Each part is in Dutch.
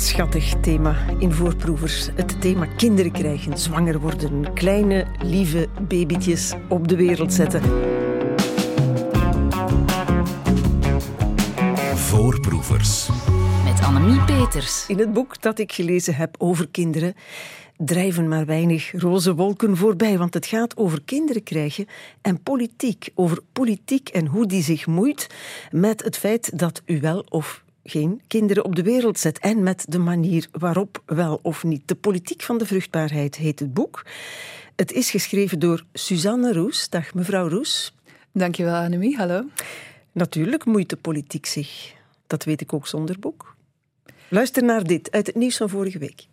Schattig thema in voorproevers. Het thema kinderen krijgen, zwanger worden, kleine, lieve babytjes op de wereld zetten. Voorproevers. Met Annemie Peters. In het boek dat ik gelezen heb over kinderen drijven maar weinig roze wolken voorbij, want het gaat over kinderen krijgen en politiek. Over politiek en hoe die zich moeit met het feit dat u wel of geen kinderen op de wereld zet en met de manier waarop wel of niet. De politiek van de vruchtbaarheid heet het boek. Het is geschreven door Suzanne Roes. Dag mevrouw Roes. Dankjewel Annemie, hallo. Natuurlijk moeit de politiek zich. Dat weet ik ook zonder boek. Luister naar dit uit het nieuws van vorige week.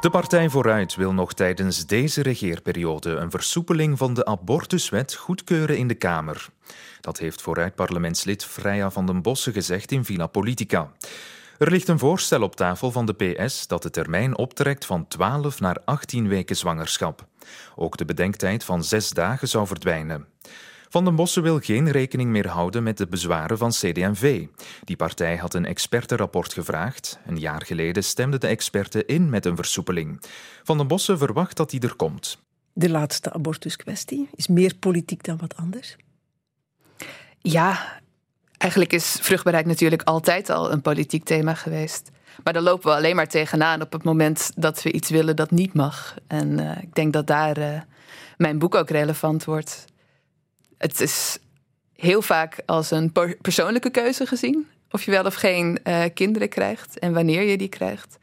De Partij Vooruit wil nog tijdens deze regeerperiode een versoepeling van de abortuswet goedkeuren in de Kamer. Dat heeft Vooruit-parlementslid Freya van den Bossen gezegd in Villa Politica. Er ligt een voorstel op tafel van de PS dat de termijn optrekt van 12 naar 18 weken zwangerschap. Ook de bedenktijd van zes dagen zou verdwijnen. Van den Bossen wil geen rekening meer houden met de bezwaren van CD&V. Die partij had een expertenrapport gevraagd. Een jaar geleden stemden de experten in met een versoepeling. Van den Bossen verwacht dat die er komt. De laatste abortuskwestie is meer politiek dan wat anders. Ja, eigenlijk is vruchtbaarheid natuurlijk altijd al een politiek thema geweest. Maar daar lopen we alleen maar tegenaan op het moment dat we iets willen dat niet mag. En uh, ik denk dat daar uh, mijn boek ook relevant wordt het is heel vaak als een persoonlijke keuze gezien. Of je wel of geen uh, kinderen krijgt en wanneer je die krijgt.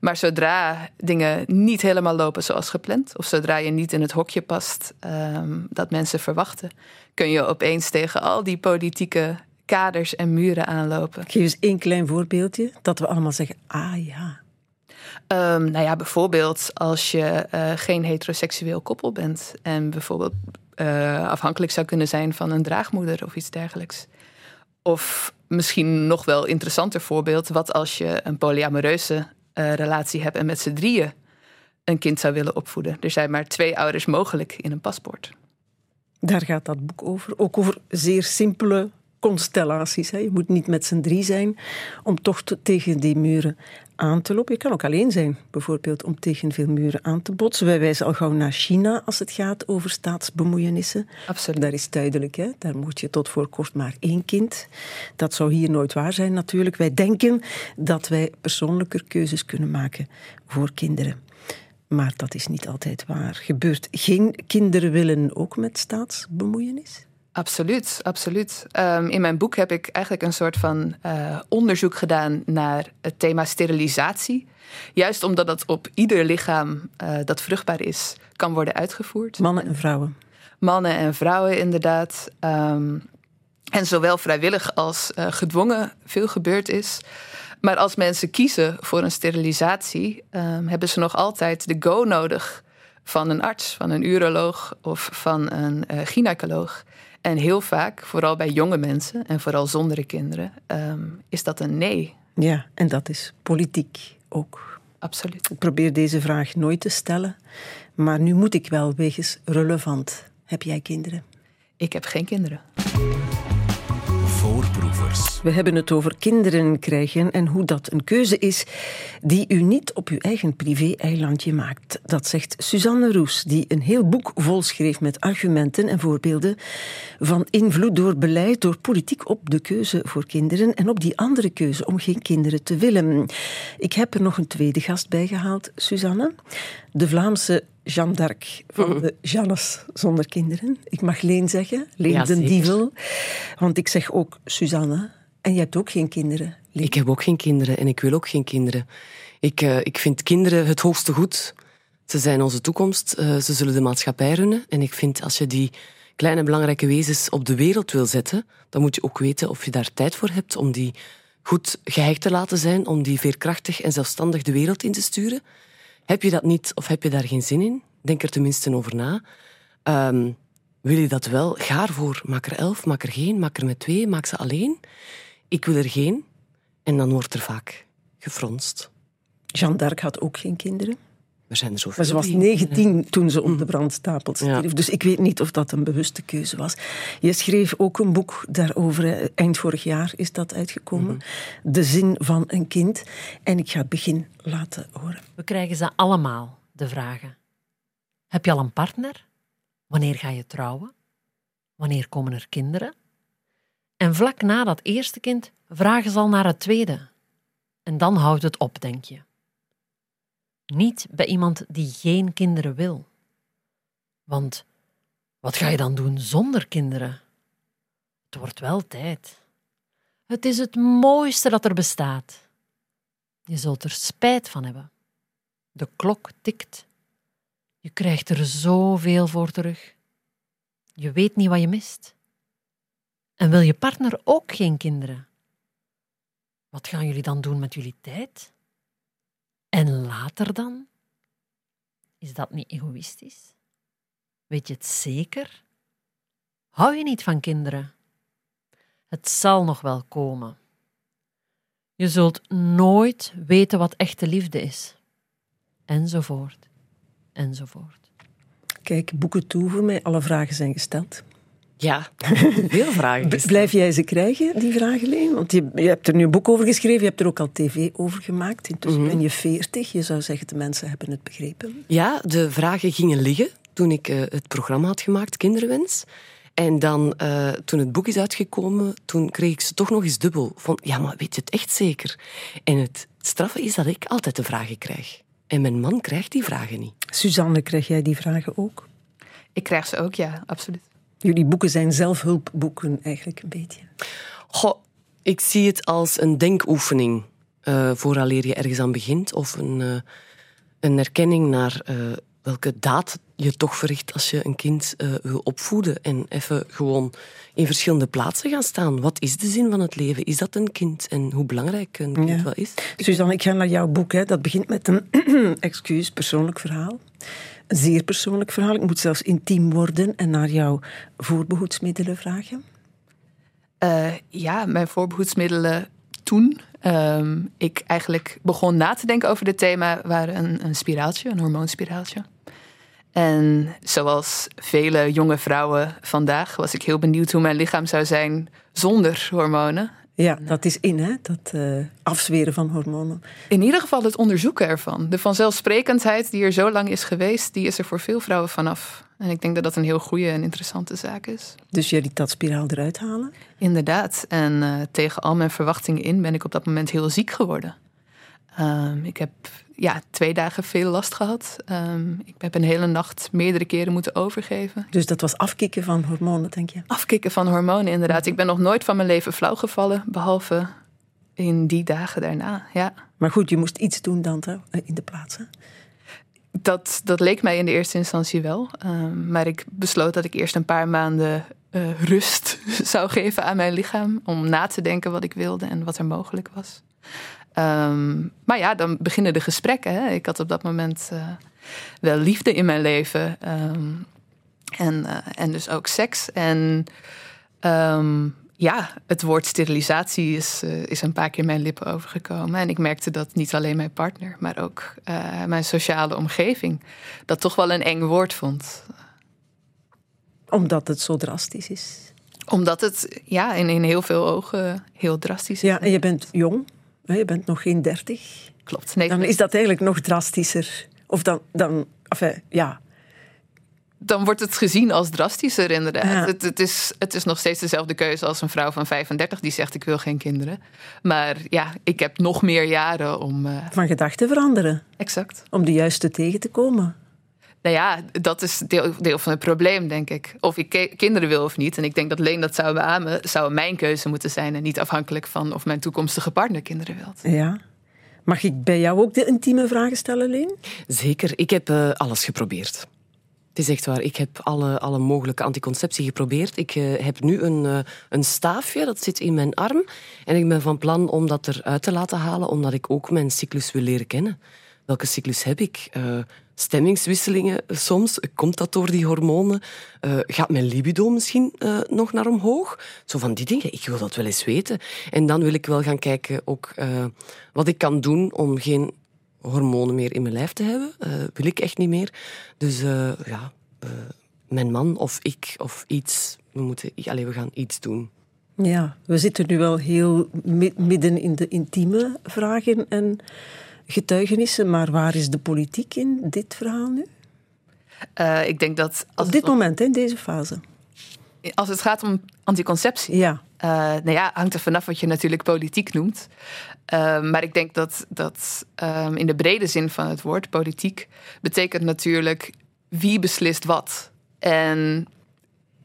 Maar zodra dingen niet helemaal lopen zoals gepland, of zodra je niet in het hokje past um, dat mensen verwachten, kun je opeens tegen al die politieke kaders en muren aanlopen. Geef eens één klein voorbeeldje dat we allemaal zeggen: ah ja. Um, nou ja, bijvoorbeeld als je uh, geen heteroseksueel koppel bent en bijvoorbeeld uh, afhankelijk zou kunnen zijn van een draagmoeder of iets dergelijks. Of misschien nog wel interessanter voorbeeld, wat als je een polyamoreuze uh, relatie hebt en met z'n drieën een kind zou willen opvoeden. Er zijn maar twee ouders mogelijk in een paspoort. Daar gaat dat boek over. Ook over zeer simpele constellaties. Hè. Je moet niet met z'n drie zijn om toch tegen die muren aan te lopen. Je kan ook alleen zijn, bijvoorbeeld, om tegen veel muren aan te botsen. Wij wijzen al gauw naar China als het gaat over staatsbemoeienissen. Absoluut. Daar is duidelijk, hè? daar moet je tot voor kort maar één kind. Dat zou hier nooit waar zijn natuurlijk. Wij denken dat wij persoonlijker keuzes kunnen maken voor kinderen. Maar dat is niet altijd waar. Gebeurt geen kinderen willen ook met staatsbemoeienis? Absoluut, absoluut. Um, in mijn boek heb ik eigenlijk een soort van uh, onderzoek gedaan naar het thema sterilisatie. Juist omdat dat op ieder lichaam uh, dat vruchtbaar is, kan worden uitgevoerd. Mannen en vrouwen. Mannen en vrouwen, inderdaad. Um, en zowel vrijwillig als uh, gedwongen veel gebeurd is. Maar als mensen kiezen voor een sterilisatie, um, hebben ze nog altijd de go nodig van een arts, van een uroloog of van een gynaecoloog. En heel vaak, vooral bij jonge mensen en vooral zonder kinderen, um, is dat een nee. Ja, en dat is politiek ook. Absoluut. Ik probeer deze vraag nooit te stellen, maar nu moet ik wel wegens relevant. Heb jij kinderen? Ik heb geen kinderen. We hebben het over kinderen krijgen en hoe dat een keuze is die u niet op uw eigen privé-eilandje maakt. Dat zegt Suzanne Roes, die een heel boek vol schreef met argumenten en voorbeelden van invloed door beleid, door politiek op de keuze voor kinderen en op die andere keuze om geen kinderen te willen. Ik heb er nog een tweede gast bij gehaald, Suzanne. De Vlaamse Jeanne d'Arc van mhm. de Jannes zonder kinderen. Ik mag Leen zeggen, Leen ja, den Dievel. Want ik zeg ook Suzanne. En je hebt ook geen kinderen. Leen. Ik heb ook geen kinderen en ik wil ook geen kinderen. Ik, uh, ik vind kinderen het hoogste goed. Ze zijn onze toekomst. Uh, ze zullen de maatschappij runnen. En ik vind als je die kleine belangrijke wezens op de wereld wil zetten, dan moet je ook weten of je daar tijd voor hebt om die goed gehecht te laten zijn, om die veerkrachtig en zelfstandig de wereld in te sturen. Heb je dat niet of heb je daar geen zin in? Denk er tenminste over na. Um, wil je dat wel? Ga ervoor. Maak er elf, maak er geen, maak er met twee, maak ze alleen. Ik wil er geen. En dan wordt er vaak gefronst. Jeanne d'Arc had ook geen kinderen. Er zijn er zoveel. Maar ze was die- 19 toen ze op de brandstapel stierf. Ja. Dus ik weet niet of dat een bewuste keuze was. Je schreef ook een boek daarover. hè. Eind vorig jaar is dat uitgekomen. De zin van een kind. En ik ga het begin laten horen. We krijgen ze allemaal, de vragen. Heb je al een partner? Wanneer ga je trouwen? Wanneer komen er kinderen? En vlak na dat eerste kind vragen ze al naar het tweede. En dan houdt het op, denk je. Niet bij iemand die geen kinderen wil. Want wat ga je dan doen zonder kinderen? Het wordt wel tijd. Het is het mooiste dat er bestaat. Je zult er spijt van hebben. De klok tikt. Je krijgt er zoveel voor terug. Je weet niet wat je mist. En wil je partner ook geen kinderen? Wat gaan jullie dan doen met jullie tijd? En later dan? Is dat niet egoïstisch? Weet je het zeker? Hou je niet van kinderen? Het zal nog wel komen. Je zult nooit weten wat echte liefde is. Enzovoort. Enzovoort. Kijk, boeken toe voor mij. Alle vragen zijn gesteld. Ja, veel vragen. Blijf jij ze krijgen, die vragen, Leen? Want je, je hebt er nu een boek over geschreven, je hebt er ook al tv over gemaakt. Intussen ben je veertig. Je zou zeggen, de mensen hebben het begrepen. Ja, de vragen gingen liggen toen ik eh, het programma had gemaakt, Kinderwens. En dan, eh, toen het boek is uitgekomen, toen kreeg ik ze toch nog eens dubbel. Van, ja, maar weet je het echt zeker? En het straffe is dat ik altijd de vragen krijg. En mijn man krijgt die vragen niet. Suzanne, krijg jij die vragen ook? Ik krijg ze ook, ja, absoluut. Jullie boeken zijn zelfhulpboeken eigenlijk een beetje. Goh, ik zie het als een denkoefening. eh vooraleer je ergens aan begint. Of een, eh, een erkenning naar eh, welke daad je toch verricht als je een kind eh, wil opvoeden. En even gewoon in verschillende plaatsen gaan staan. Wat is de zin van het leven? Is dat een kind? En hoe belangrijk een kind Ja. wel is? Suzanne, ik ga naar jouw boek. Hè. Dat begint met een, excuus, persoonlijk verhaal. Een zeer persoonlijk verhaal. Ik moet zelfs intiem worden en naar jouw voorbehoedsmiddelen vragen. Eh, ja, mijn voorbehoedsmiddelen toen ehm, ik eigenlijk begon na te denken over dit thema, waren een, een spiraaltje, een hormoonspiraaltje. En zoals vele jonge vrouwen vandaag was ik heel benieuwd hoe mijn lichaam zou zijn zonder hormonen. Ja, dat is in, hè? dat eh, afzweren van hormonen. In ieder geval het onderzoeken ervan. De vanzelfsprekendheid die er zo lang is geweest, die is er voor veel vrouwen vanaf. En ik denk dat dat een heel goede en interessante zaak is. Dus je liet dat spiraal eruit halen. Inderdaad. En eh, tegen al mijn verwachtingen in ben ik op dat moment heel ziek geworden. Ehm, ik heb ja, twee dagen veel last gehad. Ehm, ik heb een hele nacht meerdere keren moeten overgeven. Dus dat was afkicken van hormonen, denk je? Afkicken van hormonen, inderdaad. Ik ben nog nooit van mijn leven flauw gevallen, behalve in die dagen daarna. Ja. Maar goed, je moest iets doen dan in de plaats. Hè? Dat, dat leek mij in de eerste instantie wel. Ehm, maar ik besloot dat ik eerst een paar maanden eh, rust zou geven aan mijn lichaam. Om na te denken wat ik wilde en wat er mogelijk was. Ehm, maar ja, dan beginnen de gesprekken. Hè. Ik had op dat moment eh, wel liefde in mijn leven. ehm, en, eh, en dus ook seks. En ehm, ja, het woord sterilisatie is, eh, is een paar keer mijn lippen overgekomen. En ik merkte dat niet alleen mijn partner, maar ook mijn sociale omgeving dat toch wel een eng woord vond. Omdat het zo drastisch is. Omdat het ja, in, in heel veel ogen heel drastisch is. Ja, en je bent jong. Je bent nog geen dertig. Klopt. Nee, Dan is dat eigenlijk nog drastischer. Of dan, dan enfin, ja. dan wordt het gezien als drastischer inderdaad. Ja. Het, het, is, het is nog steeds dezelfde keuze als een vrouw van 35 die zegt ik wil geen kinderen. Maar ja, ik heb nog meer jaren om... eh, van gedachten veranderen. exact. Om de juiste tegen te komen. Nou ja, dat is deel, deel van het probleem, denk ik. Of ik ke- kinderen wil of niet. En ik denk dat Leen dat zou beamen. Zou mijn keuze moeten zijn. En niet afhankelijk van of mijn toekomstige partner kinderen wilt. Ja. Mag ik bij jou ook de intieme vragen stellen, Leen? Zeker, ik heb eh, alles geprobeerd. Het is echt waar. Ik heb alle, alle mogelijke anticonceptie geprobeerd. Ik eh, heb nu een, eh, een staafje, dat zit in mijn arm. En ik ben van plan om dat eruit te laten halen, omdat ik ook mijn cyclus wil leren kennen. Welke cyclus heb ik? Eh, stemmingswisselingen soms. Komt dat door die hormonen? Eh, gaat mijn libido misschien eh, nog naar omhoog? Zo van die dingen. Ik wil dat wel eens weten. En dan wil ik wel gaan kijken ook, eh, wat ik kan doen om geen hormonen meer in mijn lijf te hebben. Wil ik echt niet meer. Dus ja, mijn man of ik of iets, we, moeten, allez, we gaan iets doen. Ja, we zitten nu wel heel midden in de intieme vragen en getuigenissen, maar waar is de politiek in dit verhaal nu? ik denk dat... Op dit moment, in deze fase. Als het gaat om anticonceptie, ja. Uh, nou ja, hangt er vanaf wat je natuurlijk politiek noemt. Uh, maar ik denk dat, dat um, in de brede zin van het woord politiek betekent natuurlijk wie beslist wat. En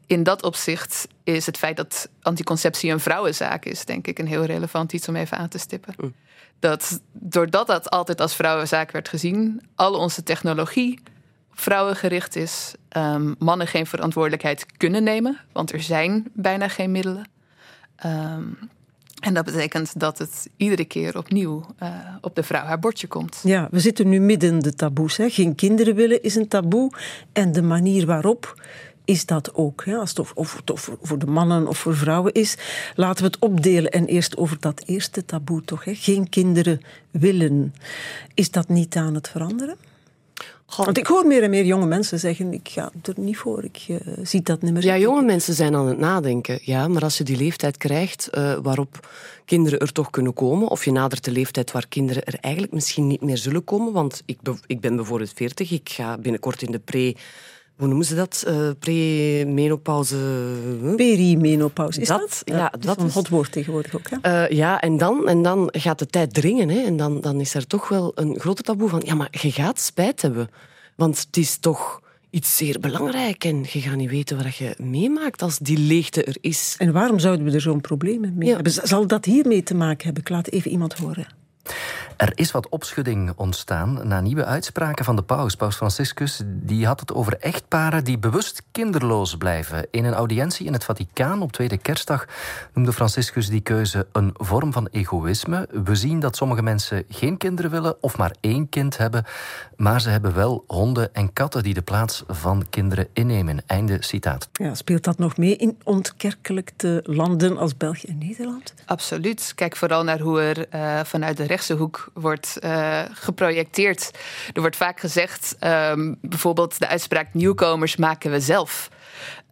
in dat opzicht is het feit dat anticonceptie een vrouwenzaak is, denk ik, een heel relevant iets om even aan te stippen. Mm. Dat doordat dat altijd als vrouwenzaak werd gezien, al onze technologie vrouwengericht is, um, mannen geen verantwoordelijkheid kunnen nemen, want er zijn bijna geen middelen. Um, en dat betekent dat het iedere keer opnieuw uh, op de vrouw haar bordje komt. Ja, we zitten nu midden de taboes. Hè. Geen kinderen willen is een taboe. En de manier waarop is dat ook. Hè. Als het of, of, voor de mannen of voor vrouwen is. Laten we het opdelen. En eerst over dat eerste taboe toch. Hè. Geen kinderen willen. Is dat niet aan het veranderen? Want ik hoor meer en meer jonge mensen zeggen: ik ga er niet voor, ik uh, zie dat niet meer. Ja, jonge mensen zijn aan het nadenken. Ja, maar als je die leeftijd krijgt uh, waarop kinderen er toch kunnen komen, of je nadert de leeftijd waar kinderen er eigenlijk misschien niet meer zullen komen, want ik, ik ben bijvoorbeeld 40, ik ga binnenkort in de pre hoe noemen ze dat? Uh, Pre-menopauze. Perimenopauze. Is dat? dat? Ja, dat, dat is een hot woord tegenwoordig ook. Hè? Uh, ja, en dan, en dan gaat de tijd dringen. Hè? En dan, dan is er toch wel een grote taboe van... Ja, maar je gaat spijt hebben. Want het is toch iets zeer belangrijk en je gaat niet weten wat je meemaakt als die leegte er is. En waarom zouden we er zo'n probleem mee ja. hebben? Zal dat hiermee te maken hebben? Ik laat even iemand horen. Er is wat opschudding ontstaan na nieuwe uitspraken van de paus. Paus Franciscus die had het over echtparen die bewust kinderloos blijven. In een audiëntie in het Vaticaan op tweede kerstdag noemde Franciscus die keuze een vorm van egoïsme. We zien dat sommige mensen geen kinderen willen of maar één kind hebben, maar ze hebben wel honden en katten die de plaats van kinderen innemen. Einde citaat. Ja, speelt dat nog mee in ontkerkelijkte landen als België en Nederland? Absoluut. Kijk vooral naar hoe er uh, vanuit de rechtse hoek wordt uh, geprojecteerd. Er wordt vaak gezegd, um, bijvoorbeeld de uitspraak nieuwkomers maken we zelf.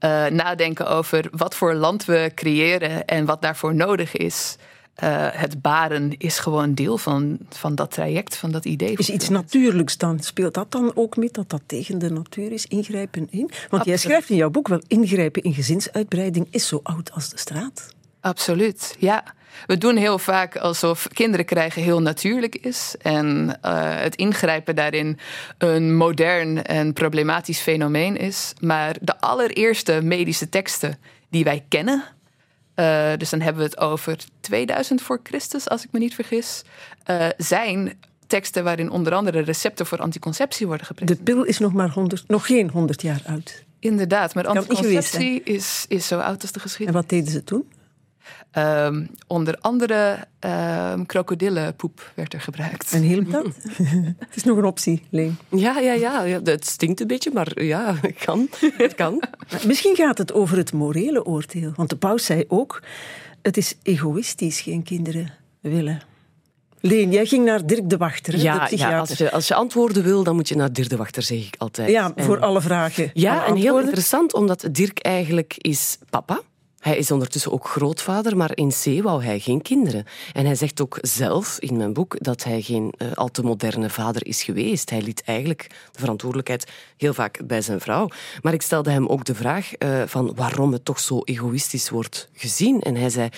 Uh, nadenken over wat voor land we creëren en wat daarvoor nodig is. Uh, het baren is gewoon deel van, van dat traject, van dat idee. Is iets natuurlijks dan? Speelt dat dan ook mee dat dat tegen de natuur is? Ingrijpen in? Want Absoluut. jij schrijft in jouw boek wel: ingrijpen in gezinsuitbreiding is zo oud als de straat. Absoluut, ja. We doen heel vaak alsof kinderen krijgen heel natuurlijk is. En uh, het ingrijpen daarin een modern en problematisch fenomeen is. Maar de allereerste medische teksten die wij kennen. Uh, dus dan hebben we het over 2000 voor Christus, als ik me niet vergis. Uh, zijn teksten waarin onder andere recepten voor anticonceptie worden gepresenteerd. De pil is nog maar 100, nog geen 100 jaar oud. Inderdaad, maar anticonceptie is, is zo oud als de geschiedenis. En wat deden ze toen? Um, onder andere um, krokodillenpoep werd er gebruikt. En hielp dat? het is nog een optie, Leen. Ja, ja, ja, ja, het stinkt een beetje, maar ja, het kan. Het kan. Misschien gaat het over het morele oordeel. Want de paus zei ook, het is egoïstisch geen kinderen willen. Leen, jij ging naar Dirk de Wachter, ja, de ja als, je, als je antwoorden wil, dan moet je naar Dirk de Wachter, zeg ik altijd. Ja, voor alle vragen. Ja, en heel interessant, omdat Dirk eigenlijk is papa hij is ondertussen ook grootvader, maar in C wou hij geen kinderen. En hij zegt ook zelf in mijn boek dat hij geen uh, al te moderne vader is geweest. Hij liet eigenlijk de verantwoordelijkheid heel vaak bij zijn vrouw. Maar ik stelde hem ook de vraag uh, van waarom het toch zo egoïstisch wordt gezien. En hij zei,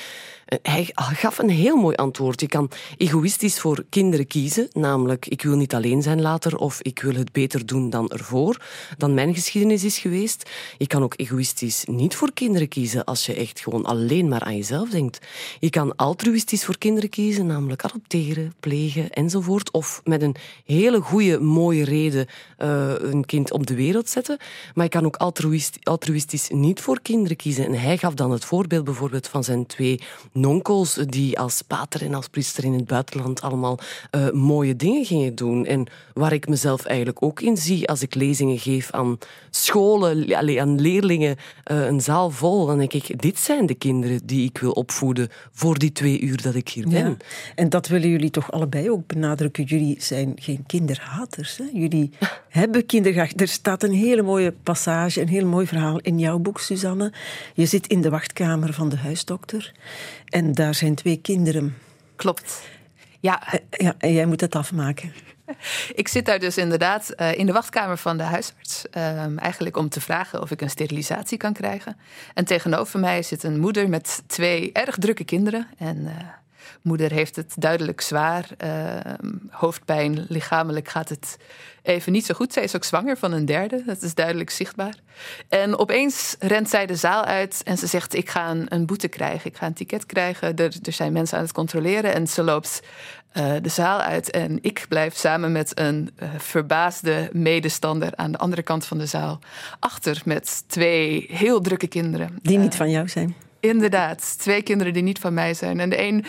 hij gaf een heel mooi antwoord. Je kan egoïstisch voor kinderen kiezen, namelijk ik wil niet alleen zijn later of ik wil het beter doen dan ervoor, dan mijn geschiedenis is geweest. Je kan ook egoïstisch niet voor kinderen kiezen als je echt gewoon alleen maar aan jezelf denkt. Je kan altruïstisch voor kinderen kiezen, namelijk adopteren, plegen enzovoort. Of met een hele goede, mooie reden uh, een kind op de wereld zetten. Maar je kan ook altruïstisch, altruïstisch niet voor kinderen kiezen. En hij gaf dan het voorbeeld bijvoorbeeld van zijn twee nonkels die als pater en als priester in het buitenland allemaal uh, mooie dingen gingen doen. En waar ik mezelf eigenlijk ook in zie als ik lezingen geef aan scholen, aan leerlingen, uh, een zaal vol. Dan denk ik, dit zijn de kinderen die ik wil opvoeden voor die twee uur dat ik hier ben. En dat willen jullie toch allebei ook benadrukken. Jullie zijn geen kinderhaters. Hè? Jullie hebben kindergraag. Er staat een hele mooie passage, een heel mooi verhaal in jouw boek, Suzanne. Je zit in de wachtkamer van de huisdokter en daar zijn twee kinderen. Klopt. Ja. Eh, ja en jij moet het afmaken. Ik zit daar dus inderdaad uh, in de wachtkamer van de huisarts. Uh, eigenlijk om te vragen of ik een sterilisatie kan krijgen. En tegenover mij zit een moeder met twee erg drukke kinderen. En uh, moeder heeft het duidelijk zwaar. Ehm, hoofdpijn, lichamelijk gaat het even niet zo goed. Zij is ook zwanger van een derde, dat is duidelijk zichtbaar. En opeens rent zij de zaal uit en ze zegt: Ik ga een, een boete krijgen, ik ga een ticket krijgen. Er, er zijn mensen aan het controleren. En ze loopt uh, de zaal uit en ik blijf samen met een uh, verbaasde medestander aan de andere kant van de zaal achter met twee heel drukke kinderen. Die niet uh, van jou zijn. Inderdaad, twee kinderen die niet van mij zijn. En de een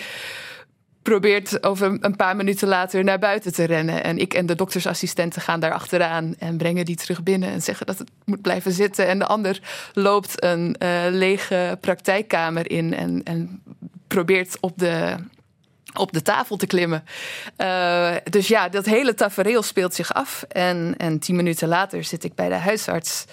probeert over een paar minuten later naar buiten te rennen. En ik en de doktersassistenten gaan daar achteraan en brengen die terug binnen en zeggen dat het moet blijven zitten. En de ander loopt een uh, lege praktijkkamer in en, en probeert op de, op de tafel te klimmen. Uh, dus ja, dat hele tafereel speelt zich af. En, en tien minuten later zit ik bij de huisarts.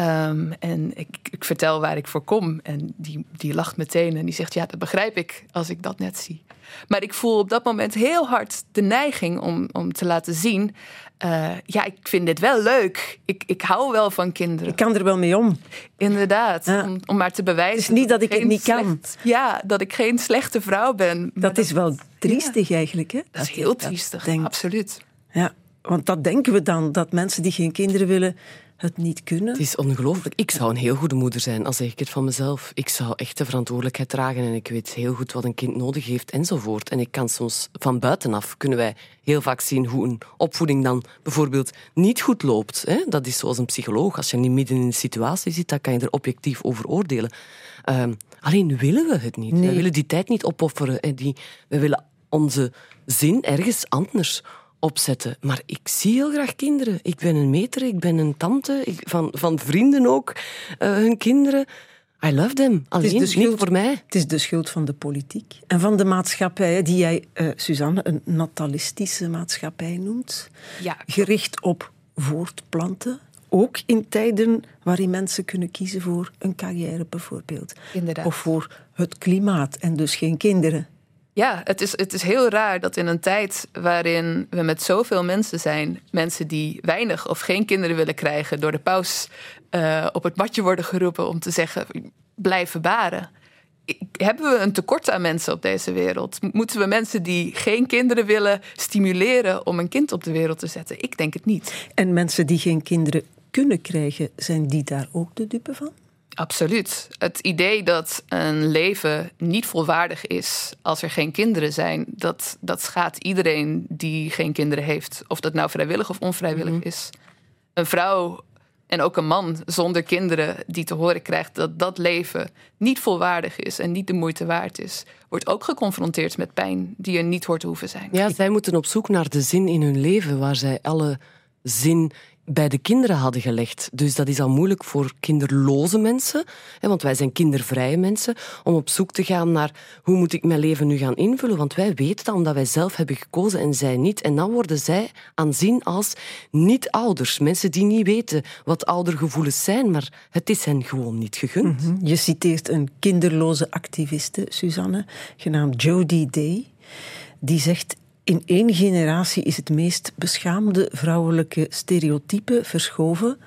Um, en ik, ik, vertel waar ik voor kom. En die, die lacht meteen en die zegt: Ja, dat begrijp ik als ik dat net zie. Maar ik voel op dat moment heel hard de neiging om, om te laten zien: uh, Ja, ik vind dit wel leuk. Ik, ik hou wel van kinderen. Ik kan er wel mee om. Inderdaad, ja. om, om maar te bewijzen. Het is niet dat, dat ik het niet slecht, kan. Ja, dat ik geen slechte vrouw ben. Dat, dat, is wel triestig ja. eigenlijk. Hè? Dat, is heel triestig, absoluut. Ja, want dat denken we dan, dat mensen die geen kinderen willen het niet kunnen. Het is ongelooflijk. Ik zou een heel goede moeder zijn, als zeg ik het van mezelf. Ik zou echt de verantwoordelijkheid dragen en ik weet heel goed wat een kind nodig heeft enzovoort. En ik kan soms van buitenaf kunnen wij heel vaak zien hoe een opvoeding dan bijvoorbeeld niet goed loopt. Hè? Dat is zoals een psycholoog. Als je niet midden in een situatie zit, dan kan je er objectief over oordelen. Um, alleen willen we het niet. Nee. We willen die tijd niet opofferen. En die, we willen onze zin ergens anders opzetten. Maar ik zie heel graag kinderen. Ik ben een meter, ik ben een tante, ik, van, van vrienden ook, uh, hun kinderen. I love them. Alleen het is de schuld, niet voor mij. Het is de schuld van de politiek en van de maatschappij, die jij, uh, Suzanne, een natalistische maatschappij noemt. Ja. Gericht op voortplanten. Ook in tijden waarin mensen kunnen kiezen voor een carrière bijvoorbeeld. Inderdaad. Of voor het klimaat en dus geen kinderen. Ja, het is, het is heel raar dat in een tijd waarin we met zoveel mensen zijn, mensen die weinig of geen kinderen willen krijgen, door de paus uh, op het matje worden geroepen om te zeggen: blijven baren. Hebben we een tekort aan mensen op deze wereld? Moeten we mensen die geen kinderen willen stimuleren om een kind op de wereld te zetten? Ik denk het niet. En mensen die geen kinderen kunnen krijgen, zijn die daar ook de dupe van? Absoluut. Het idee dat een leven niet volwaardig is als er geen kinderen zijn, dat, dat schaadt iedereen die geen kinderen heeft. Of dat nou vrijwillig of onvrijwillig mm -hmm. is. Een vrouw en ook een man zonder kinderen die te horen krijgt dat dat leven niet volwaardig is en niet de moeite waard is, wordt ook geconfronteerd met pijn die er niet hoort te hoeven zijn. Ja, zij moeten op zoek naar de zin in hun leven waar zij alle zin bij de kinderen hadden gelegd. Dus dat is al moeilijk voor kinderloze mensen, want wij zijn kindervrije mensen, om op zoek te gaan naar hoe moet ik mijn leven nu gaan invullen. Want wij weten dat omdat wij zelf hebben gekozen en zij niet. En dan worden zij aanzien als niet-ouders. Mensen die niet weten wat oudergevoelens zijn, maar het is hen gewoon niet gegund. -hmm. Je citeert een kinderloze activiste, Suzanne, genaamd Jodie Day. Die zegt in één generatie is het meest beschaamde vrouwelijke stereotype verschoven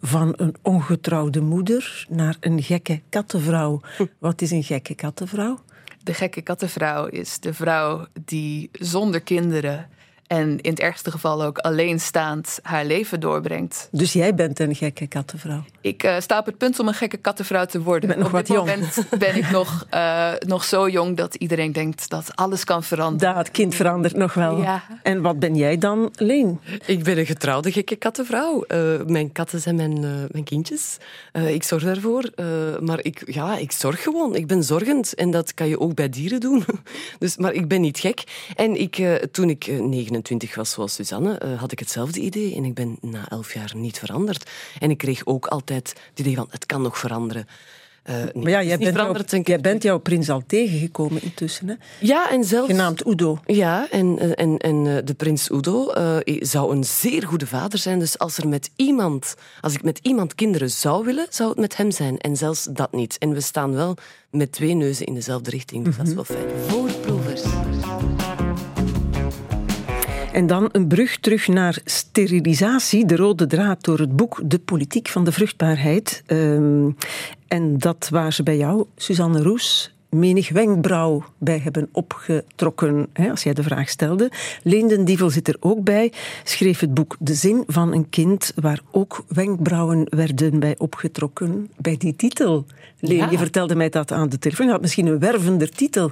van een ongetrouwde moeder naar een gekke kattenvrouw. Wat is een gekke kattenvrouw? De gekke kattenvrouw is de vrouw die zonder kinderen En in het ergste geval ook alleenstaand haar leven doorbrengt. Dus jij bent een gekke kattenvrouw? Ik uh, sta op het punt om een gekke kattenvrouw te worden. Op wat dit jong. moment ben ik nog, uh, nog zo jong dat iedereen denkt dat alles kan veranderen. Dat kind verandert nog wel. Ja. En wat ben jij dan, Leen? Ik ben een getrouwde gekke kattenvrouw. Uh, mijn katten zijn mijn, mijn kindjes. ik zorg daarvoor. maar ik, ja, ik zorg gewoon. Ik ben zorgend. En dat kan je ook bij dieren doen. dus, maar ik ben niet gek. En ik, toen ik 29 was, zoals Suzanne, had ik hetzelfde idee. En ik ben na elf jaar niet veranderd. En ik kreeg ook altijd het idee van, het kan nog veranderen. Uh, maar ja, jij bent, jouw, jij bent, jouw, prins al tegengekomen intussen. Hè? Ja, en zelfs... Genaamd Udo. Ja, en, en, en de prins Udo uh, zou een zeer goede vader zijn. Dus als, er met iemand, als ik met iemand kinderen zou willen, zou het met hem zijn. En zelfs dat niet. En we staan wel met twee neuzen in dezelfde richting. Dus dat is wel fijn. En dan een brug terug naar sterilisatie, de rode draad door het boek De Politiek van de Vruchtbaarheid. Um, en dat waar ze bij jou, Suzanne Roes, menig wenkbrauw bij hebben opgetrokken, hè, als jij de vraag stelde. Leenden Dievel zit er ook bij, schreef het boek De Zin van een Kind, waar ook wenkbrauwen werden bij opgetrokken, bij die titel. Leen, Ja. je vertelde mij dat aan de telefoon. Je had misschien een wervender titel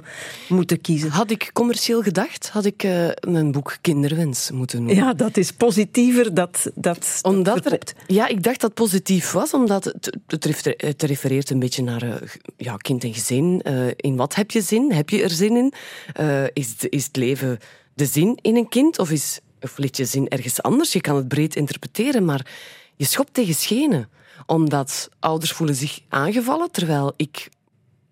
moeten kiezen. Had ik commercieel gedacht, had ik eh, mijn boek Kinderwens moeten noemen. Ja, dat is positiever, dat, dat Omdat er, ja, ik dacht dat het positief was, omdat het, het, refer- het refereert een beetje naar eh, ja, kind en gezin. Eh, in wat heb je zin? Heb je er zin in? Eh, is, is het leven de zin in een kind of, is, of ligt je zin ergens anders? Je kan het breed interpreteren, maar je schopt tegen schenen. Omdat ouders voelen zich aangevallen, terwijl ik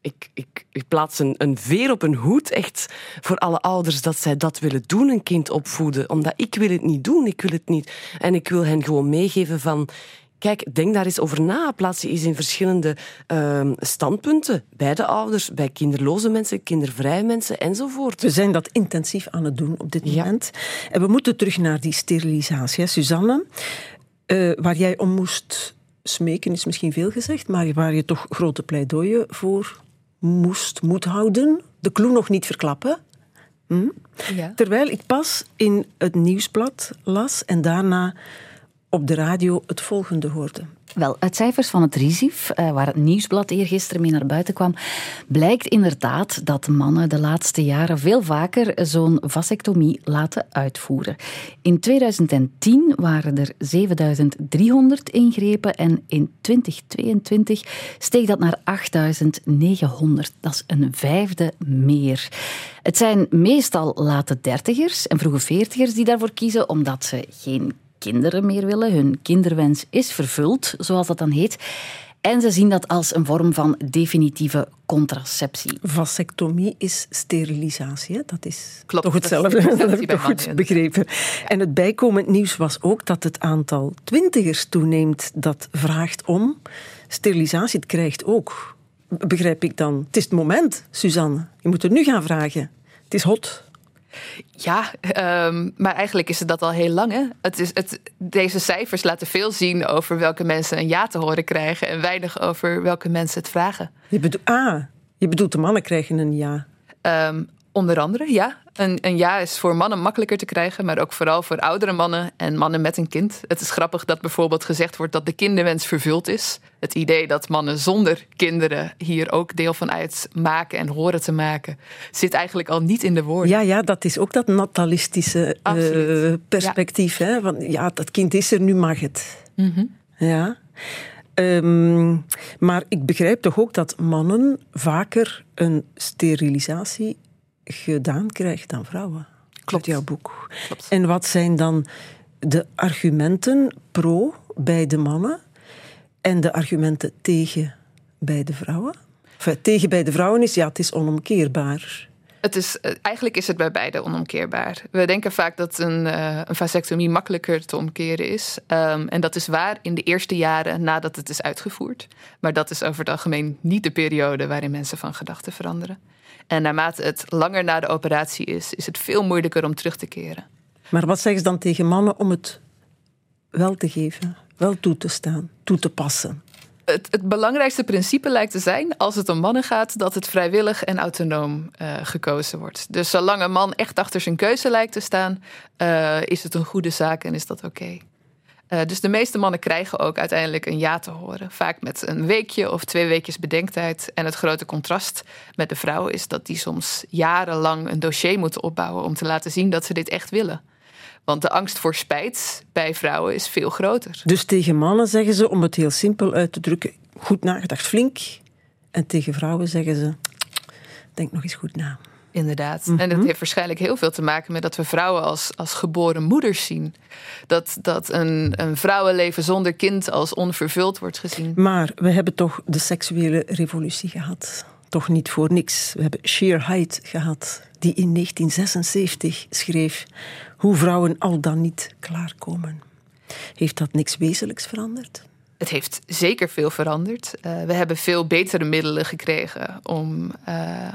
ik, ik, ik plaats een, een veer op een hoed echt voor alle ouders dat zij dat willen doen, een kind opvoeden. Omdat ik wil het niet doen, ik wil het niet. En ik wil hen gewoon meegeven van... Kijk, denk daar eens over na. Plaats je eens in verschillende ehm, standpunten. Bij de ouders, bij kinderloze mensen, kindervrije mensen enzovoort. We zijn dat intensief aan het doen op dit Ja. moment. En we moeten terug naar die sterilisatie. Hè. Suzanne, eh, waar jij om moest smeken is misschien veel gezegd, maar waar je toch grote pleidooien voor moest, moet houden. De clue nog niet verklappen. Hm? Ja. Terwijl ik pas in het nieuwsblad las en daarna op de radio het volgende hoorde. Wel, uit cijfers van het RISIF, eh, waar het nieuwsblad eergisteren mee naar buiten kwam, blijkt inderdaad dat mannen de laatste jaren veel vaker zo'n vasectomie laten uitvoeren. In 2010 waren er 7300 ingrepen en in 2022 steeg dat naar 8900. Dat is een vijfde meer. Het zijn meestal late dertigers en vroege veertigers die daarvoor kiezen, omdat ze geen kinderen meer willen. Hun kinderwens is vervuld, zoals dat dan heet. En ze zien dat als een vorm van definitieve contraceptie. Vasectomie is sterilisatie. Hè? Dat is Klopt, toch dat hetzelfde. Dat heb sterilisatie ik goed mannen, begrepen. En het bijkomend nieuws was ook dat het aantal twintigers toeneemt dat vraagt om sterilisatie. Het krijgt ook. Begrijp ik dan? Het is het moment, Suzanne. Je moet er nu gaan vragen. Het is hot. Ja, ehm, maar eigenlijk is het dat al heel lang. Hè? Het is, het, deze cijfers laten veel zien over welke mensen een ja te horen krijgen en weinig over welke mensen het vragen. Je bedoelt, ah, je bedoelt de mannen krijgen een ja. Ehm, onder andere, ja. Een, een ja is voor mannen makkelijker te krijgen, maar ook vooral voor oudere mannen en mannen met een kind. Het is grappig dat bijvoorbeeld gezegd wordt dat de kinderwens vervuld is. Het idee dat mannen zonder kinderen hier ook deel van uitmaken en horen te maken, zit eigenlijk al niet in de woorden. Ja, ja, dat is ook dat natalistische eh, perspectief. Hè? Van, ja, dat kind is er, nu mag het. Mhm. Ja. Ehm, maar ik begrijp toch ook dat mannen vaker een sterilisatie gedaan krijgen dan vrouwen. Klopt. jouw boek. Klopt. En wat zijn dan de argumenten pro bij de mannen en de argumenten tegen bij de vrouwen? Enfin, tegen bij de vrouwen is, ja, het is onomkeerbaar. Het is, eh, eigenlijk is het bij beide onomkeerbaar. We denken vaak dat een, eh, een vasectomie makkelijker te omkeren is. Ehm, en dat is waar in de eerste jaren nadat het is uitgevoerd. Maar dat is over het algemeen niet de periode waarin mensen van gedachten veranderen. En naarmate het langer na de operatie is, is het veel moeilijker om terug te keren. Maar wat zeggen ze dan tegen mannen om het wel te geven, wel toe te staan, toe te passen? het, het, belangrijkste principe lijkt te zijn, als het om mannen gaat, dat het vrijwillig en autonoom uh, gekozen wordt. Dus zolang een man echt achter zijn keuze lijkt te staan, uh, is het een goede zaak en is dat oké. Okay. Uh, dus de meeste mannen krijgen ook uiteindelijk een ja te horen. Vaak met een weekje of twee weekjes bedenktijd. En het grote contrast met de vrouwen is dat die soms jarenlang een dossier moeten opbouwen om te laten zien dat ze dit echt willen. Want de angst voor spijt bij vrouwen is veel groter. Dus tegen mannen zeggen ze, om het heel simpel uit te drukken, goed nagedacht, flink. En tegen vrouwen zeggen ze, denk nog eens goed na. Inderdaad. En dat heeft waarschijnlijk heel veel te maken met dat we vrouwen als, als geboren moeders zien. Dat, dat een, een vrouwenleven zonder kind als onvervuld wordt gezien. Maar we hebben toch de seksuele revolutie gehad. Toch niet voor niks. We hebben Sheer Height gehad, die in 1976 schreef hoe vrouwen al dan niet klaarkomen. Heeft dat niks wezenlijks veranderd? Het heeft zeker veel veranderd. Uh, we hebben veel betere middelen gekregen om, uh,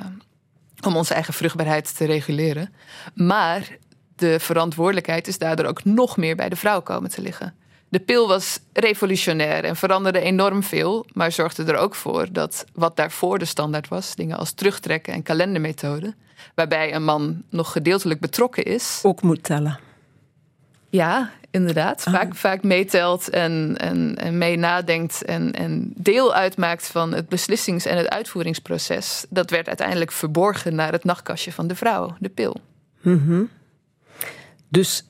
om onze eigen vruchtbaarheid te reguleren. Maar de verantwoordelijkheid is daardoor ook nog meer bij de vrouw komen te liggen. De pil was revolutionair en veranderde enorm veel, maar zorgde er ook voor dat wat daarvoor de standaard was, dingen als terugtrekken en kalendermethoden, waarbij een man nog gedeeltelijk betrokken is. Ook moet tellen. Ja, inderdaad. Ah. Vaak, vaak meetelt en, en, en mee nadenkt en, en deel uitmaakt van het beslissings- en het uitvoeringsproces. Dat werd uiteindelijk verborgen naar het nachtkastje van de vrouw, de pil. Mm Dus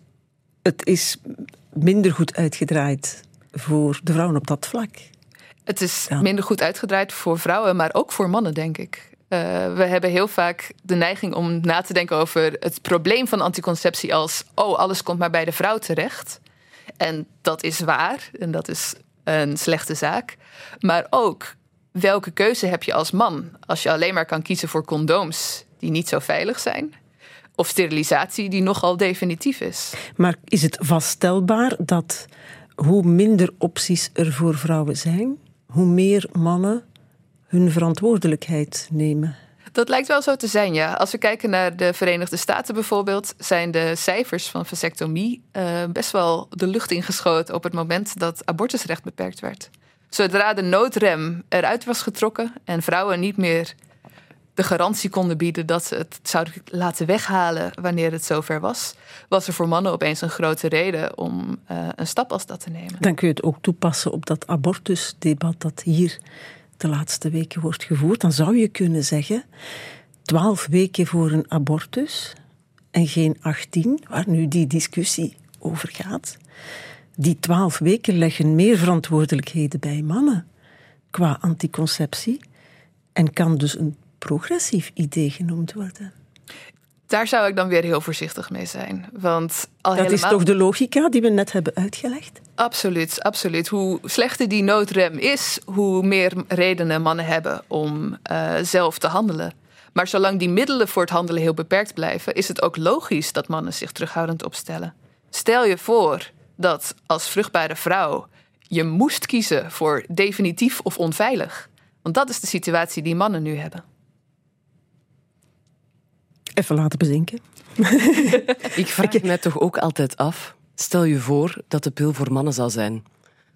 het is minder goed uitgedraaid voor de vrouwen op dat vlak. Het is minder goed uitgedraaid voor vrouwen, maar ook voor mannen, denk ik. Uh, we hebben heel vaak de neiging om na te denken over het probleem van anticonceptie als: oh, alles komt maar bij de vrouw terecht. En dat is waar en dat is een slechte zaak. Maar ook welke keuze heb je als man als je alleen maar kan kiezen voor condooms die niet zo veilig zijn? Of sterilisatie die nogal definitief is. Maar is het vaststelbaar dat hoe minder opties er voor vrouwen zijn, hoe meer mannen hun verantwoordelijkheid nemen? Dat lijkt wel zo te zijn, ja. Als we kijken naar de Verenigde Staten bijvoorbeeld, zijn de cijfers van vasectomie uh, best wel de lucht ingeschoten op het moment dat abortusrecht beperkt werd. Zodra de noodrem eruit was getrokken en vrouwen niet meer de garantie konden bieden dat ze het zouden laten weghalen wanneer het zover was, was er voor mannen opeens een grote reden om uh, een stap als dat te nemen. Dan kun je het ook toepassen op dat abortusdebat dat hier de laatste weken wordt gevoerd. Dan zou je kunnen zeggen, twaalf weken voor een abortus en geen achttien, waar nu die discussie over gaat. Die twaalf weken leggen meer verantwoordelijkheden bij mannen qua anticonceptie en kan dus een progressief idee genoemd worden. Daar zou ik dan weer heel voorzichtig mee zijn. Want al dat is toch de logica die we net hebben uitgelegd? Absoluut, absoluut. Hoe slechter die noodrem is, hoe meer redenen mannen hebben om uh, zelf te handelen. Maar zolang die middelen voor het handelen heel beperkt blijven, is het ook logisch dat mannen zich terughoudend opstellen. Stel je voor dat als vruchtbare vrouw je moest kiezen voor definitief of onveilig. Want dat is de situatie die mannen nu hebben. Even laten bezinken. Ik vraag me toch ook altijd af. Stel je voor dat de pil voor mannen zou zijn.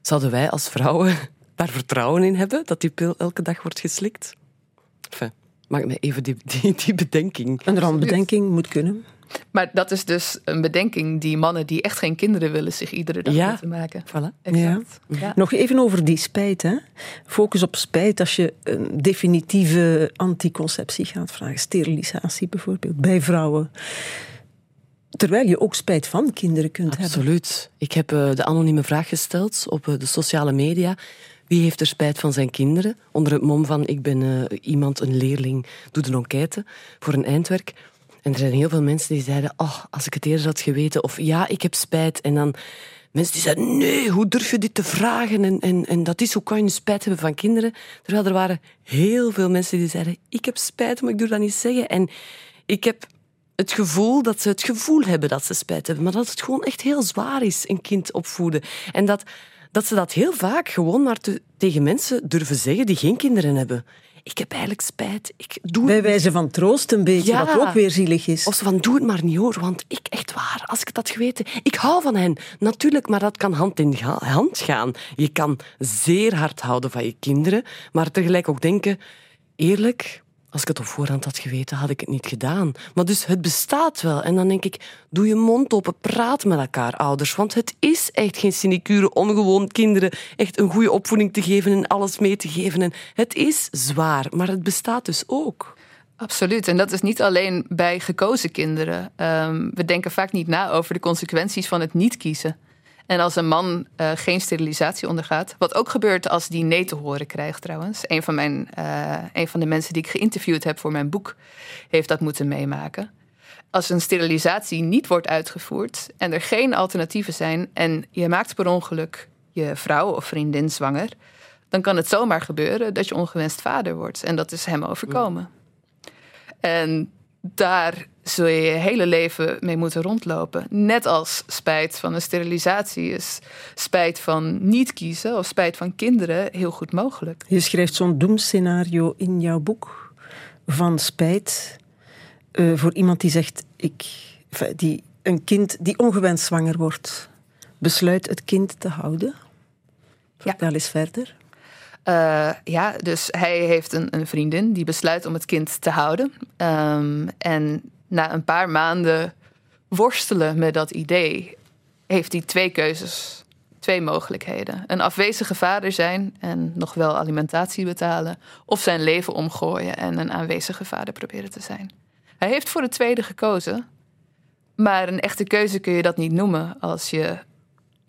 Zouden wij als vrouwen daar vertrouwen in hebben dat die pil elke dag wordt geslikt? Enfin, maak me even die, die, die bedenking. Een randbedenking moet kunnen. Maar dat is dus een bedenking die mannen die echt geen kinderen willen zich iedere dag ja, moeten maken. Voilà. Exact. Ja. Nog even over die spijt. Hè. Focus op spijt als je een definitieve anticonceptie gaat vragen. Sterilisatie bijvoorbeeld, bij vrouwen. Terwijl je ook spijt van kinderen kunt Absoluut. hebben. Absoluut. Ik heb uh, de anonieme vraag gesteld op uh, de sociale media. Wie heeft er spijt van zijn kinderen? Onder het mom van ik ben uh, iemand, een leerling, doe een enquête voor een eindwerk. En er zijn heel veel mensen die zeiden, oh, als ik het eerder had geweten, of ja, ik heb spijt. En dan mensen die zeiden, nee, hoe durf je dit te vragen? En, en, en dat is, hoe kan je spijt hebben van kinderen? Terwijl er waren heel veel mensen die zeiden, ik heb spijt, maar ik durf dat niet zeggen. En ik heb het gevoel dat ze het gevoel hebben dat ze spijt hebben, maar dat het gewoon echt heel zwaar is, een kind opvoeden. En dat, dat ze dat heel vaak gewoon maar te, tegen mensen durven zeggen die geen kinderen hebben. Ik heb eigenlijk spijt. Ik doe Bij wijze van troost een beetje, Ja. wat ook weer zielig is. Of van, doe het maar niet hoor, want ik, echt waar, als ik het had geweten... Ik hou van hen, natuurlijk, maar dat kan hand in ga- hand gaan. Je kan zeer hard houden van je kinderen, maar tegelijk ook denken... Eerlijk, als ik het op voorhand had geweten, had ik het niet gedaan. Maar dus het bestaat wel. En dan denk ik, doe je mond open, praat met elkaar, ouders. Want het is echt geen sinecure om gewoon kinderen echt een goede opvoeding te geven en alles mee te geven. En het is zwaar, maar het bestaat dus ook. Absoluut. En dat is niet alleen bij gekozen kinderen. Ehm, we denken vaak niet na over de consequenties van het niet kiezen. En als een man eh, geen sterilisatie ondergaat, wat ook gebeurt als die nee te horen krijgt trouwens. Een van, mijn, eh, een van de mensen die ik geïnterviewd heb voor mijn boek heeft dat moeten meemaken. Als een sterilisatie niet wordt uitgevoerd en er geen alternatieven zijn en je maakt per ongeluk je vrouw of vriendin zwanger, dan kan het zomaar gebeuren dat je ongewenst vader wordt. En dat is hem overkomen. En daar zul je je hele leven mee moeten rondlopen. Net als spijt van een sterilisatie is spijt van niet kiezen of spijt van kinderen heel goed mogelijk. Je schrijft zo'n doemscenario in jouw boek van spijt eh, voor iemand die zegt, ik, die, een kind die ongewenst zwanger wordt, besluit het kind te houden. Vertel eens verder. Uh, ja, dus hij heeft een, een, vriendin die besluit om het kind te houden. Um, en na een paar maanden worstelen met dat idee, heeft hij twee keuzes, twee mogelijkheden. Een afwezige vader zijn en nog wel alimentatie betalen, of zijn leven omgooien en een aanwezige vader proberen te zijn. Hij heeft voor het tweede gekozen, maar een echte keuze kun je dat niet noemen als je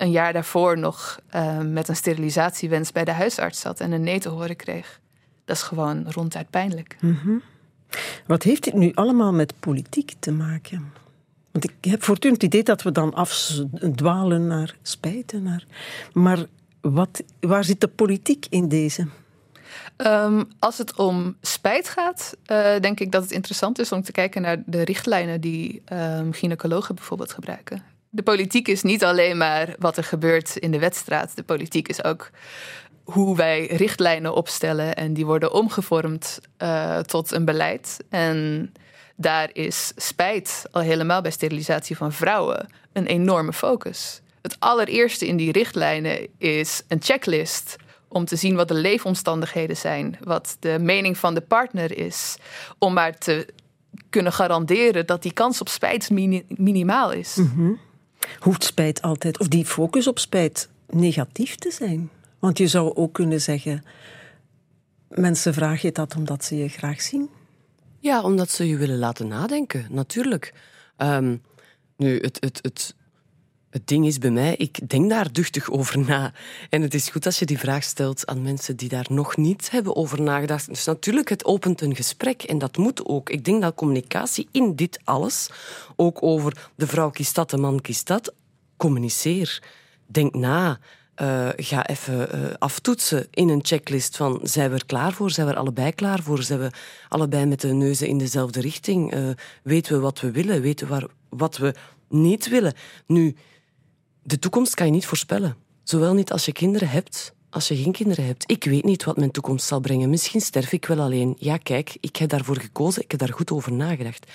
een jaar daarvoor nog uh, met een sterilisatiewens bij de huisarts zat en een nee te horen kreeg. Dat is gewoon ronduit pijnlijk. Mm -hmm. Wat heeft dit nu allemaal met politiek te maken? Want ik heb voortdurend het idee dat we dan afdwalen naar spijten. Naar... Maar wat, waar zit de politiek in deze? Um, als het om spijt gaat, uh, denk ik dat het interessant is om te kijken naar de richtlijnen die um, gynaecologen bijvoorbeeld gebruiken de politiek is niet alleen maar wat er gebeurt in de wedstrijd. De politiek is ook hoe wij richtlijnen opstellen en die worden omgevormd uh, tot een beleid. En daar is spijt al helemaal bij sterilisatie van vrouwen een enorme focus. Het allereerste in die richtlijnen is een checklist om te zien wat de leefomstandigheden zijn, wat de mening van de partner is, om maar te kunnen garanderen dat die kans op spijt mini minimaal is. Mm. Hoeft spijt altijd, of die focus op spijt, negatief te zijn? Want je zou ook kunnen zeggen: mensen vragen je dat omdat ze je graag zien. Ja, omdat ze je willen laten nadenken, natuurlijk. Um, nu, het, het, het, het ding is bij mij, ik denk daar duchtig over na. En het is goed als je die vraag stelt aan mensen die daar nog niet hebben over nagedacht. Dus natuurlijk, het opent een gesprek en dat moet ook. Ik denk dat communicatie in dit alles, ook over de vrouw kiest dat, de man kiest dat, communiceer. Denk na. Uh, ga even uh, aftoetsen in een checklist van zijn we er klaar voor, zijn we er allebei klaar voor, zijn we allebei met de neuzen in dezelfde richting, uh, weten we wat we willen, weten we waar, wat we niet willen. Nu, de toekomst kan je niet voorspellen. Zowel niet als je kinderen hebt, als je geen kinderen hebt. Ik weet niet wat mijn toekomst zal brengen. Misschien sterf ik wel alleen. Ja, kijk, ik heb daarvoor gekozen. Ik heb daar goed over nagedacht.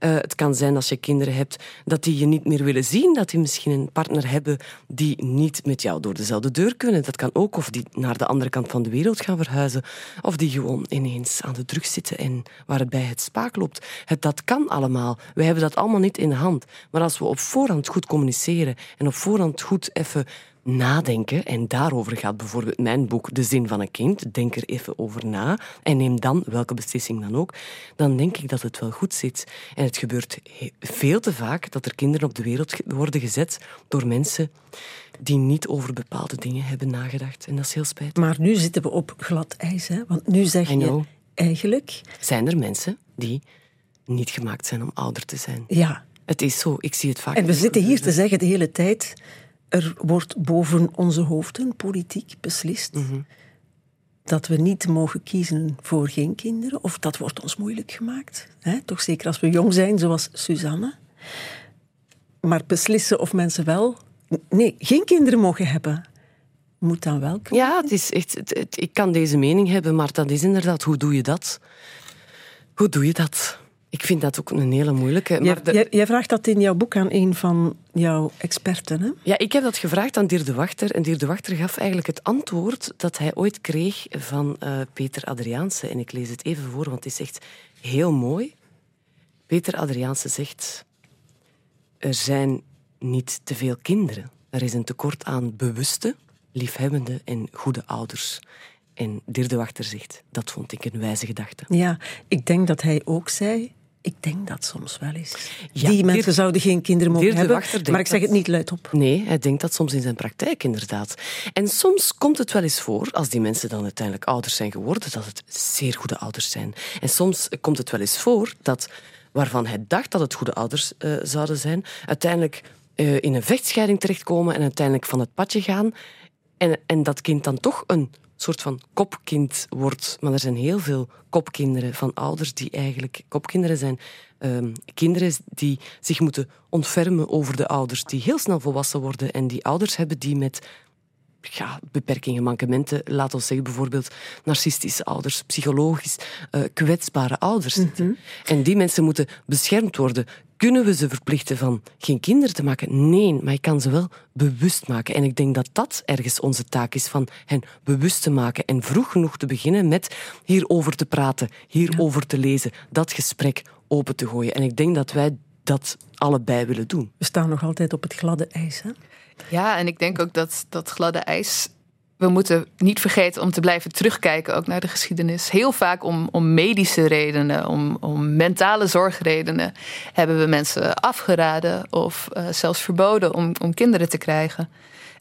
Uh, het kan zijn als je kinderen hebt dat die je niet meer willen zien. Dat die misschien een partner hebben die niet met jou door dezelfde deur kunnen. Dat kan ook. Of die naar de andere kant van de wereld gaan verhuizen. Of die gewoon ineens aan de drugs zitten en waar het het spaak loopt. Het, dat kan allemaal. We hebben dat allemaal niet in de hand. Maar als we op voorhand goed communiceren en op voorhand goed even nadenken, en daarover gaat bijvoorbeeld mijn boek De Zin van een Kind, denk er even over na en neem dan, welke beslissing dan ook, dan denk ik dat het wel goed zit. En het gebeurt veel te vaak dat er kinderen op de wereld worden gezet door mensen die niet over bepaalde dingen hebben nagedacht. En dat is heel spijtig. Maar nu zitten we op glad ijs, hè? want nu zeg je eigenlijk... Zijn er mensen die niet gemaakt zijn om ouder te zijn? Ja. Het is zo, ik zie het vaak. En we zitten hier te zeggen de hele tijd er wordt boven onze hoofden politiek beslist Mhm. dat we niet mogen kiezen voor geen kinderen. Of dat wordt ons moeilijk gemaakt. Hè? Toch zeker als we jong zijn, zoals Suzanne. Maar beslissen of mensen wel... Nee, geen kinderen mogen hebben. moet dan wel Ja, het is echt, ik kan deze mening hebben, maar dat is inderdaad, hoe doe je dat? Hoe doe je dat? Ik vind dat ook een hele moeilijke. Maar jij, jij, vraagt dat in jouw boek aan een van jouw experten, hè? Ja, ik heb dat gevraagd aan Dirk de Wachter. En Dirk de Wachter gaf eigenlijk het antwoord dat hij ooit kreeg van uh, Peter Adriaanse. En ik lees het even voor, want het is echt heel mooi. Peter Adriaanse zegt... Er zijn niet te veel kinderen. Er is een tekort aan bewuste, liefhebbende en goede ouders. En Dirk de Wachter zegt, dat vond ik een wijze gedachte. Ja, ik denk dat hij ook zei, ik denk dat soms wel eens. die mensen zouden geen kinderen mogen hebben, maar ik zeg het niet luidop. Nee, hij denkt dat soms in zijn praktijk inderdaad. En soms komt het wel eens voor, als die mensen dan uiteindelijk ouders zijn geworden, dat het zeer goede ouders zijn. En soms komt het wel eens voor dat waarvan hij dacht dat het goede ouders uh, zouden zijn, uiteindelijk uh, in een vechtscheiding terechtkomen en uiteindelijk van het padje gaan. En, en dat kind dan toch een soort van kopkind wordt. Maar er zijn heel veel kopkinderen van ouders die eigenlijk kopkinderen zijn. Um, kinderen die zich moeten ontfermen over de ouders, die heel snel volwassen worden en die ouders hebben die met ja, beperkingen, mankementen, laat ons zeggen bijvoorbeeld narcistische ouders, psychologisch uh, kwetsbare ouders zitten. Mhm. En die mensen moeten beschermd worden. Kunnen we ze verplichten van geen kinderen te maken? Nee, maar je kan ze wel bewust maken. En ik denk dat dat ergens onze taak is, van hen bewust te maken en vroeg genoeg te beginnen met hierover te praten, hierover te lezen, dat gesprek open te gooien. En ik denk dat wij dat allebei willen doen. We staan nog altijd op het gladde ijs, hè? Ja, en ik denk ook dat dat gladde ijs. We moeten niet vergeten om te blijven terugkijken ook naar de geschiedenis. Heel vaak om, om medische redenen, om, om mentale zorgredenen hebben we mensen afgeraden of uh, zelfs verboden om, om kinderen te krijgen.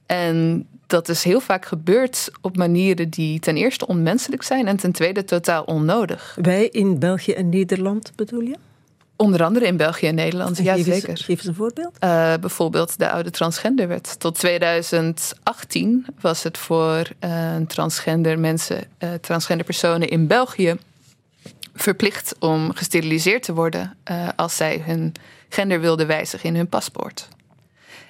En dat is heel vaak gebeurd op manieren die ten eerste onmenselijk zijn en ten tweede totaal onnodig. Wij in België en Nederland bedoel je? Onder andere in België en Nederland, ja geef zeker. Eens, geef eens een voorbeeld. Uh, bijvoorbeeld de oude transgenderwet. Tot 2018 was het voor uh, transgender mensen, uh, transgender personen in België verplicht om gesteriliseerd te worden als zij hun gender wilden wijzigen in hun paspoort.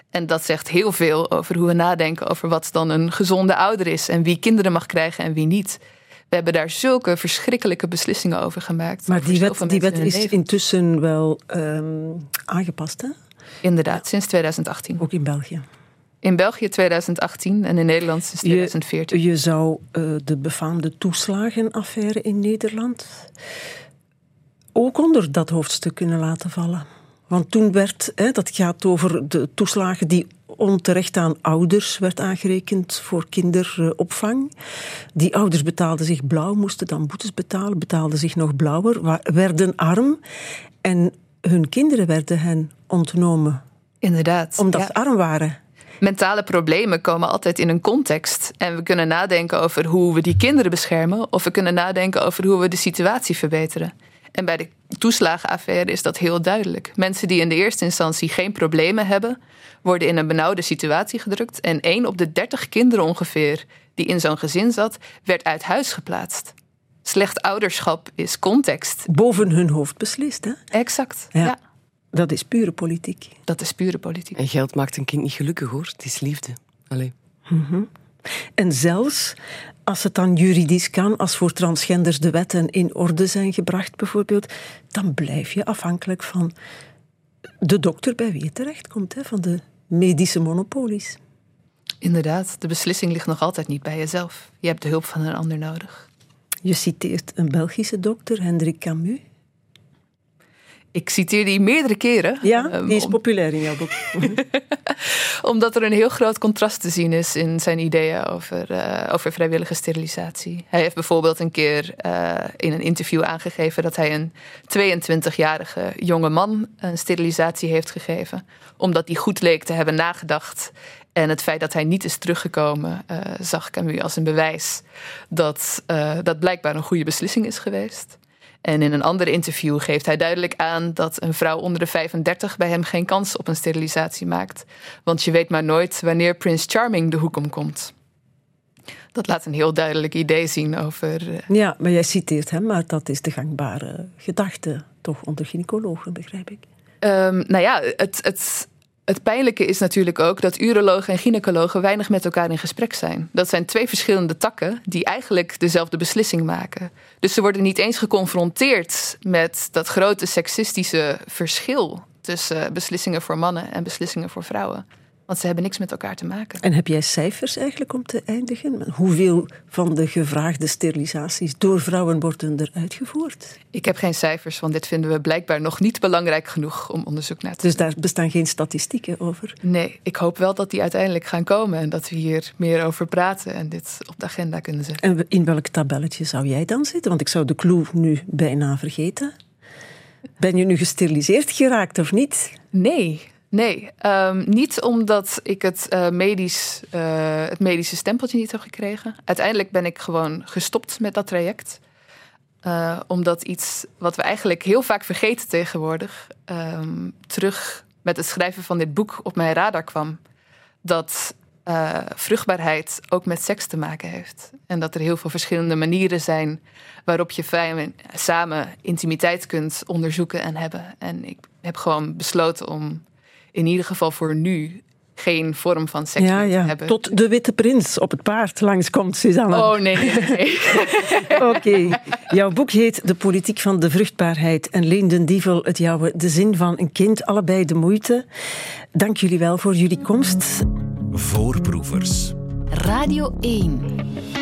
En dat zegt heel veel over hoe we nadenken over wat dan een gezonde ouder is en wie kinderen mag krijgen en wie niet. We hebben daar zulke verschrikkelijke beslissingen over gemaakt. Maar die wet, die wet is intussen wel um, aangepast, hè? Inderdaad, sinds 2018. Ook in België. In België 2018 en in Nederland sinds 2014. Je, je zou uh, de befaamde toeslagenaffaire in Nederland ook onder dat hoofdstuk kunnen laten vallen. Want toen werd, hè, dat gaat over de toeslagen die onterecht aan ouders werd aangerekend voor kinderopvang. Die ouders betaalden zich blauw, moesten dan boetes betalen, betaalden zich nog blauwer, werden arm en hun kinderen werden hen ontnomen. Inderdaad. Omdat ze arm waren. Mentale problemen komen altijd in een context. En we kunnen nadenken over hoe we die kinderen beschermen, of we kunnen nadenken over hoe we de situatie verbeteren. En bij de toeslagenaffaire is dat heel duidelijk. Mensen die in de eerste instantie geen problemen hebben, worden in een benauwde situatie gedrukt. En één op de dertig kinderen ongeveer die in zo'n gezin zat, werd uit huis geplaatst. Slecht ouderschap is context. Boven hun hoofd beslist, hè? Exact, ja. Dat is pure politiek. Dat is pure politiek. En geld maakt een kind niet gelukkig, hoor. Het is liefde. Allee. Mm En zelfs als het dan juridisch kan, als voor transgenders de wetten in orde zijn gebracht bijvoorbeeld, dan blijf je afhankelijk van de dokter bij wie je terechtkomt, hè, van de medische monopolies. Inderdaad, de beslissing ligt nog altijd niet bij jezelf. Je hebt de hulp van een ander nodig. Je citeert een Belgische dokter, Hendrik Camus. Ik citeer die meerdere keren. Ja, ehm, die is populair in jouw boek. Omdat er een heel groot contrast te zien is in zijn ideeën over, uh, over vrijwillige sterilisatie. Hij heeft bijvoorbeeld een keer uh, in een interview aangegeven dat hij een 22-jarige jonge man een sterilisatie heeft gegeven. Omdat die goed leek te hebben nagedacht. En het feit dat hij niet is teruggekomen, uh, zag Camus als een bewijs dat dat blijkbaar een goede beslissing is geweest. En in een ander interview geeft hij duidelijk aan dat een vrouw onder de 35 bij hem geen kans op een sterilisatie maakt. Want je weet maar nooit wanneer Prince Charming de hoek omkomt. Dat laat een heel duidelijk idee zien over. Eh, ja, maar jij citeert hem, maar dat is de gangbare gedachte toch onder gynaecologen, begrijp ik. Um, nou ja, het, het het pijnlijke is natuurlijk ook dat urologen en gynaecologen weinig met elkaar in gesprek zijn. Dat zijn twee verschillende takken die eigenlijk dezelfde beslissing maken. Dus ze worden niet eens geconfronteerd met dat grote seksistische verschil tussen beslissingen voor mannen en beslissingen voor vrouwen. Want ze hebben niks met elkaar te maken. En heb jij cijfers eigenlijk om te eindigen? Hoeveel van de gevraagde sterilisaties door vrouwen worden er uitgevoerd? Ik heb geen cijfers, want dit vinden we blijkbaar nog niet belangrijk genoeg om onderzoek naar te doen. Dus daar bestaan geen statistieken over? Nee, ik hoop wel dat die uiteindelijk gaan komen en dat we hier meer over praten en dit op de agenda kunnen zetten. En in welk tabelletje zou jij dan zitten? Want ik zou de clue nu bijna vergeten. Ben je nu gesteriliseerd geraakt of niet? Nee, Nee, um, niet omdat ik het, uh, medisch, uh, het medische stempeltje niet heb gekregen. Uiteindelijk ben ik gewoon gestopt met dat traject. Uh, omdat iets wat we eigenlijk heel vaak vergeten tegenwoordig, um, terug met het schrijven van dit boek op mijn radar kwam. Dat vruchtbaarheid ook met seks te maken heeft. En dat er heel veel verschillende manieren zijn waarop je samen intimiteit kunt onderzoeken en hebben. En ik heb gewoon besloten om in ieder geval voor nu geen vorm van seks ja, ja. hebben. Tot de witte prins op het paard langskomt, Suzanne. Oh nee, nee, nee. Oké. Jouw boek heet De politiek van de vruchtbaarheid en Leen den Dievel het jouwe De zin van een kind. Allebei de moeite. Dank jullie wel voor jullie komst. Voorproevers. Radio 1.